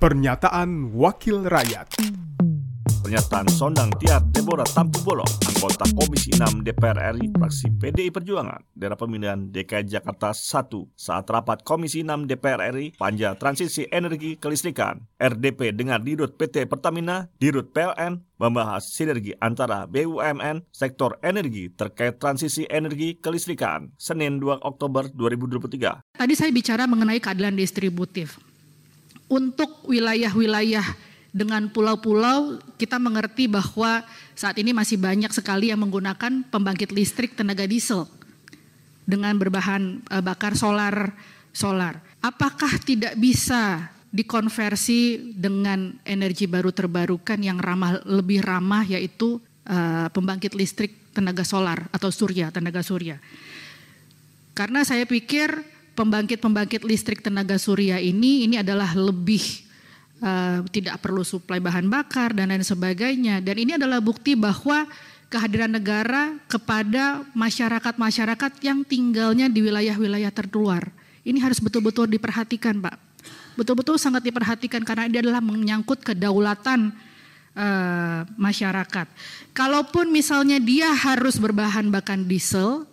Pernyataan Wakil Rakyat Pernyataan Sondang Tiar Deborah Tampu Bolon, anggota Komisi 6 DPR RI, fraksi PDI Perjuangan, daerah pemilihan DKI Jakarta 1, saat rapat Komisi 6 DPR RI, Panja Transisi Energi Kelistrikan, RDP dengan Dirut PT Pertamina, Dirut PLN, membahas sinergi antara BUMN, sektor energi terkait transisi energi kelistrikan, Senin 2 Oktober 2023. Tadi saya bicara mengenai keadilan distributif. Untuk wilayah-wilayah dengan pulau-pulau kita mengerti bahwa saat ini masih banyak sekali yang menggunakan pembangkit listrik tenaga diesel dengan berbahan eh, bakar solar solar. Apakah tidak bisa dikonversi dengan energi baru terbarukan yang ramah lebih ramah yaitu uh, pembangkit listrik tenaga solar atau surya tenaga surya. Karena saya pikir pembangkit-pembangkit listrik tenaga surya ini ini adalah lebih uh, tidak perlu suplai bahan bakar dan lain sebagainya. Dan ini adalah bukti bahwa kehadiran negara kepada masyarakat-masyarakat yang tinggalnya di wilayah-wilayah terluar. Ini harus betul-betul diperhatikan, Pak. Betul-betul sangat diperhatikan karena ini adalah menyangkut kedaulatan uh, masyarakat. Kalaupun misalnya dia harus berbahan bakar diesel,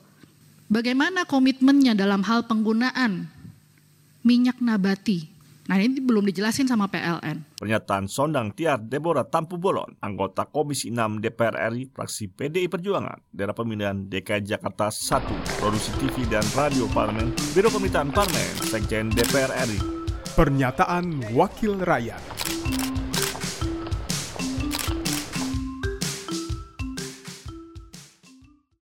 bagaimana komitmennya dalam hal penggunaan minyak nabati? Nah ini belum dijelasin sama PLN. Pernyataan Sondang Tiar Deborah Tampu Bolon, anggota Komisi 6 DPR RI, fraksi PDI Perjuangan, daerah pemilihan DKI Jakarta 1, produksi TV dan radio Parlemen, Biro Pemerintahan Parlemen, Sekjen DPR RI. Pernyataan Wakil Rakyat